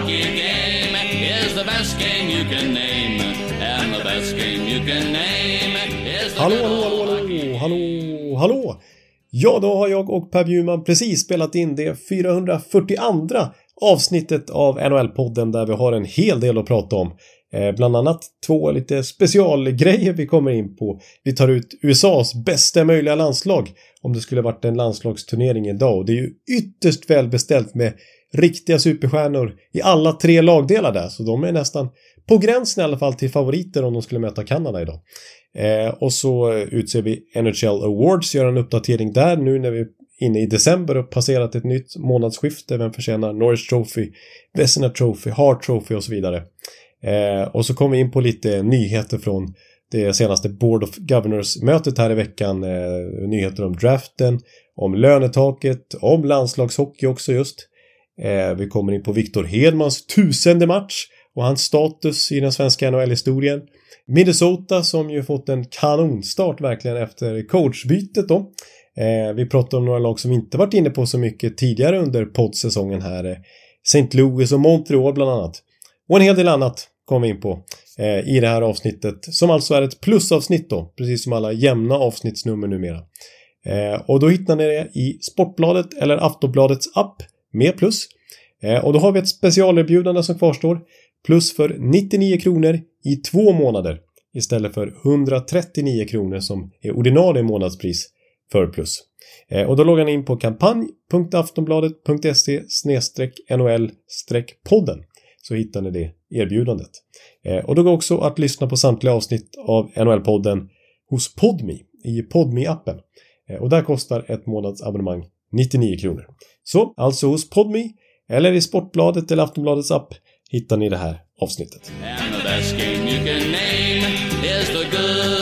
hockey game is the best game you can name. And the best game you can name is the Hallå, hallå, hallå, hallå, hallå, hallå! Ja, då har jag och Per Bjurman precis spelat in det 442 avsnittet av NHL-podden där vi har en hel del att prata om. Eh, bland annat två lite specialgrejer vi kommer in på. Vi tar ut USAs bästa möjliga landslag om det skulle varit en landslagsturnering idag och det är ju ytterst välbeställt med riktiga superstjärnor i alla tre lagdelar där så de är nästan på gränsen i alla fall till favoriter om de skulle möta Kanada idag. Eh, och så utser vi NHL Awards, gör en uppdatering där nu när vi är inne i december och passerat ett nytt månadsskifte. Vem förtjänar Norris Trophy, Vesina Trophy, Hart Trophy och så vidare. Eh, och så kommer vi in på lite nyheter från det senaste Board of Governors-mötet här i veckan. Eh, nyheter om draften, om lönetaket, om landslagshockey också just. Eh, vi kommer in på Viktor Hedmans tusende match och hans status i den svenska NHL-historien. Minnesota som ju fått en kanonstart verkligen efter coachbytet då. Eh, vi pratar om några lag som inte varit inne på så mycket tidigare under poddsäsongen här. Eh, St. Louis och Montreal bland annat. Och en hel del annat kommer vi in på eh, i det här avsnittet som alltså är ett plusavsnitt då, precis som alla jämna avsnittsnummer numera. Eh, och då hittar ni det i Sportbladet eller Aftonbladets app med plus. Eh, och då har vi ett specialerbjudande som kvarstår. Plus för 99 kronor i två månader istället för 139 kronor som är ordinarie månadspris för plus. Eh, och då loggar ni in på kampanj.aftonbladet.se NHL-podden så hittar ni det erbjudandet. Eh, och då går också att lyssna på samtliga avsnitt av NHL-podden hos Podmi i podmi appen eh, Och där kostar ett månadsabonnemang 99 kronor. Så alltså hos Podmi eller i Sportbladet eller Aftonbladets app hittar ni det här avsnittet. And the best game you can name is the good